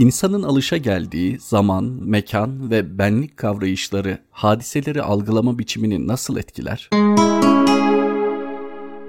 İnsanın alışa geldiği zaman, mekan ve benlik kavrayışları hadiseleri algılama biçimini nasıl etkiler?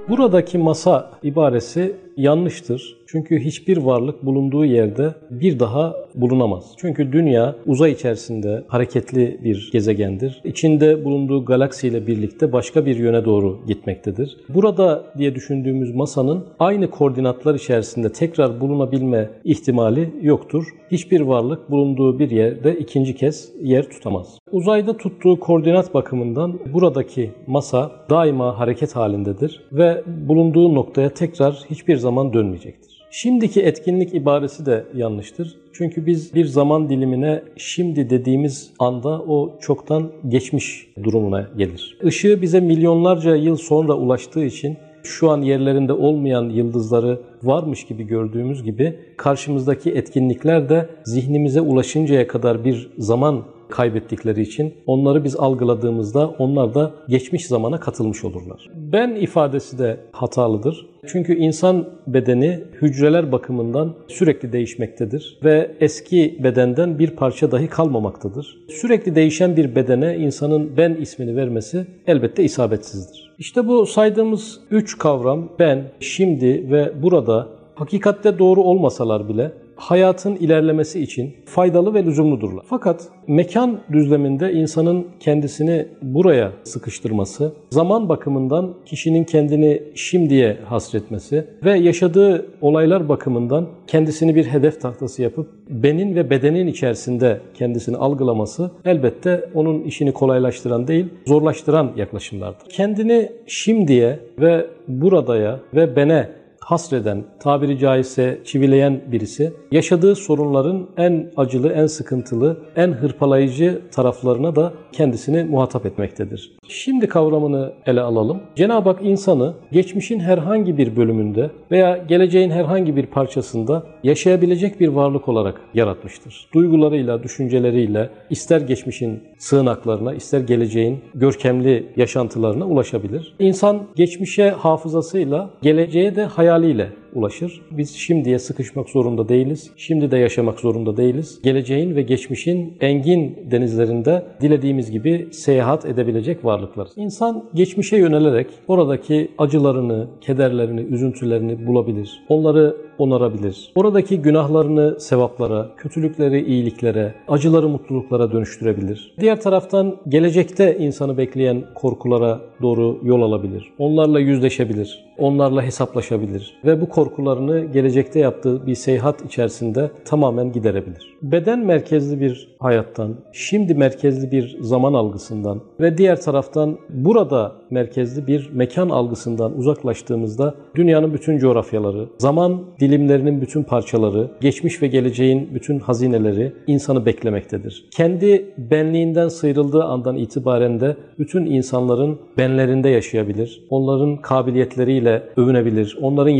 Buradaki masa ibaresi yanlıştır. Çünkü hiçbir varlık bulunduğu yerde bir daha bulunamaz. Çünkü dünya uzay içerisinde hareketli bir gezegendir. İçinde bulunduğu galaksiyle birlikte başka bir yöne doğru gitmektedir. Burada diye düşündüğümüz masanın aynı koordinatlar içerisinde tekrar bulunabilme ihtimali yoktur. Hiçbir varlık bulunduğu bir yerde ikinci kez yer tutamaz. Uzayda tuttuğu koordinat bakımından buradaki masa daima hareket halindedir ve bulunduğu noktaya tekrar hiçbir zaman dönmeyecektir. Şimdiki etkinlik ibaresi de yanlıştır. Çünkü biz bir zaman dilimine şimdi dediğimiz anda o çoktan geçmiş durumuna gelir. Işığı bize milyonlarca yıl sonra ulaştığı için şu an yerlerinde olmayan yıldızları varmış gibi gördüğümüz gibi karşımızdaki etkinlikler de zihnimize ulaşıncaya kadar bir zaman kaybettikleri için onları biz algıladığımızda onlar da geçmiş zamana katılmış olurlar. Ben ifadesi de hatalıdır. Çünkü insan bedeni hücreler bakımından sürekli değişmektedir ve eski bedenden bir parça dahi kalmamaktadır. Sürekli değişen bir bedene insanın ben ismini vermesi elbette isabetsizdir. İşte bu saydığımız üç kavram ben, şimdi ve burada hakikatte doğru olmasalar bile hayatın ilerlemesi için faydalı ve lüzumludurlar. Fakat mekan düzleminde insanın kendisini buraya sıkıştırması, zaman bakımından kişinin kendini şimdiye hasretmesi ve yaşadığı olaylar bakımından kendisini bir hedef tahtası yapıp benin ve bedenin içerisinde kendisini algılaması elbette onun işini kolaylaştıran değil, zorlaştıran yaklaşımlardır. Kendini şimdiye ve buradaya ve bene hasreden, tabiri caizse çivileyen birisi yaşadığı sorunların en acılı, en sıkıntılı, en hırpalayıcı taraflarına da kendisini muhatap etmektedir. Şimdi kavramını ele alalım. Cenab-ı Hak insanı geçmişin herhangi bir bölümünde veya geleceğin herhangi bir parçasında yaşayabilecek bir varlık olarak yaratmıştır. Duygularıyla, düşünceleriyle ister geçmişin sığınaklarına, ister geleceğin görkemli yaşantılarına ulaşabilir. İnsan geçmişe hafızasıyla, geleceğe de hayaliyle ulaşır. Biz şimdiye sıkışmak zorunda değiliz. Şimdi de yaşamak zorunda değiliz. Geleceğin ve geçmişin engin denizlerinde dilediğimiz gibi seyahat edebilecek varlıklarız. İnsan geçmişe yönelerek oradaki acılarını, kederlerini, üzüntülerini bulabilir. Onları onarabilir. Oradaki günahlarını sevaplara, kötülükleri iyiliklere, acıları mutluluklara dönüştürebilir. Diğer taraftan gelecekte insanı bekleyen korkulara doğru yol alabilir. Onlarla yüzleşebilir. Onlarla hesaplaşabilir. Ve bu korkularını gelecekte yaptığı bir seyahat içerisinde tamamen giderebilir. Beden merkezli bir hayattan, şimdi merkezli bir zaman algısından ve diğer taraftan burada merkezli bir mekan algısından uzaklaştığımızda dünyanın bütün coğrafyaları, zaman dilimlerinin bütün parçaları, geçmiş ve geleceğin bütün hazineleri insanı beklemektedir. Kendi benliğinden sıyrıldığı andan itibaren de bütün insanların benlerinde yaşayabilir, onların kabiliyetleriyle övünebilir, onların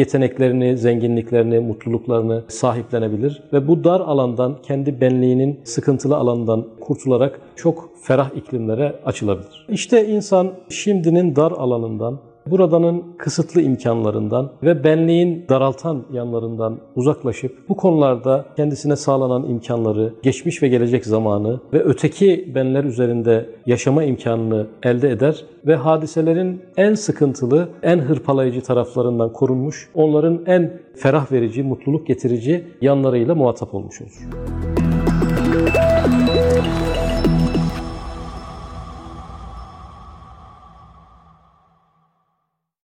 yeteneklerini, zenginliklerini, mutluluklarını sahiplenebilir ve bu dar alandan, kendi benliğinin sıkıntılı alandan kurtularak çok ferah iklimlere açılabilir. İşte insan şimdinin dar alanından, buradanın kısıtlı imkanlarından ve benliğin daraltan yanlarından uzaklaşıp bu konularda kendisine sağlanan imkanları, geçmiş ve gelecek zamanı ve öteki benler üzerinde yaşama imkanını elde eder ve hadiselerin en sıkıntılı, en hırpalayıcı taraflarından korunmuş, onların en ferah verici, mutluluk getirici yanlarıyla muhatap olmuş olur.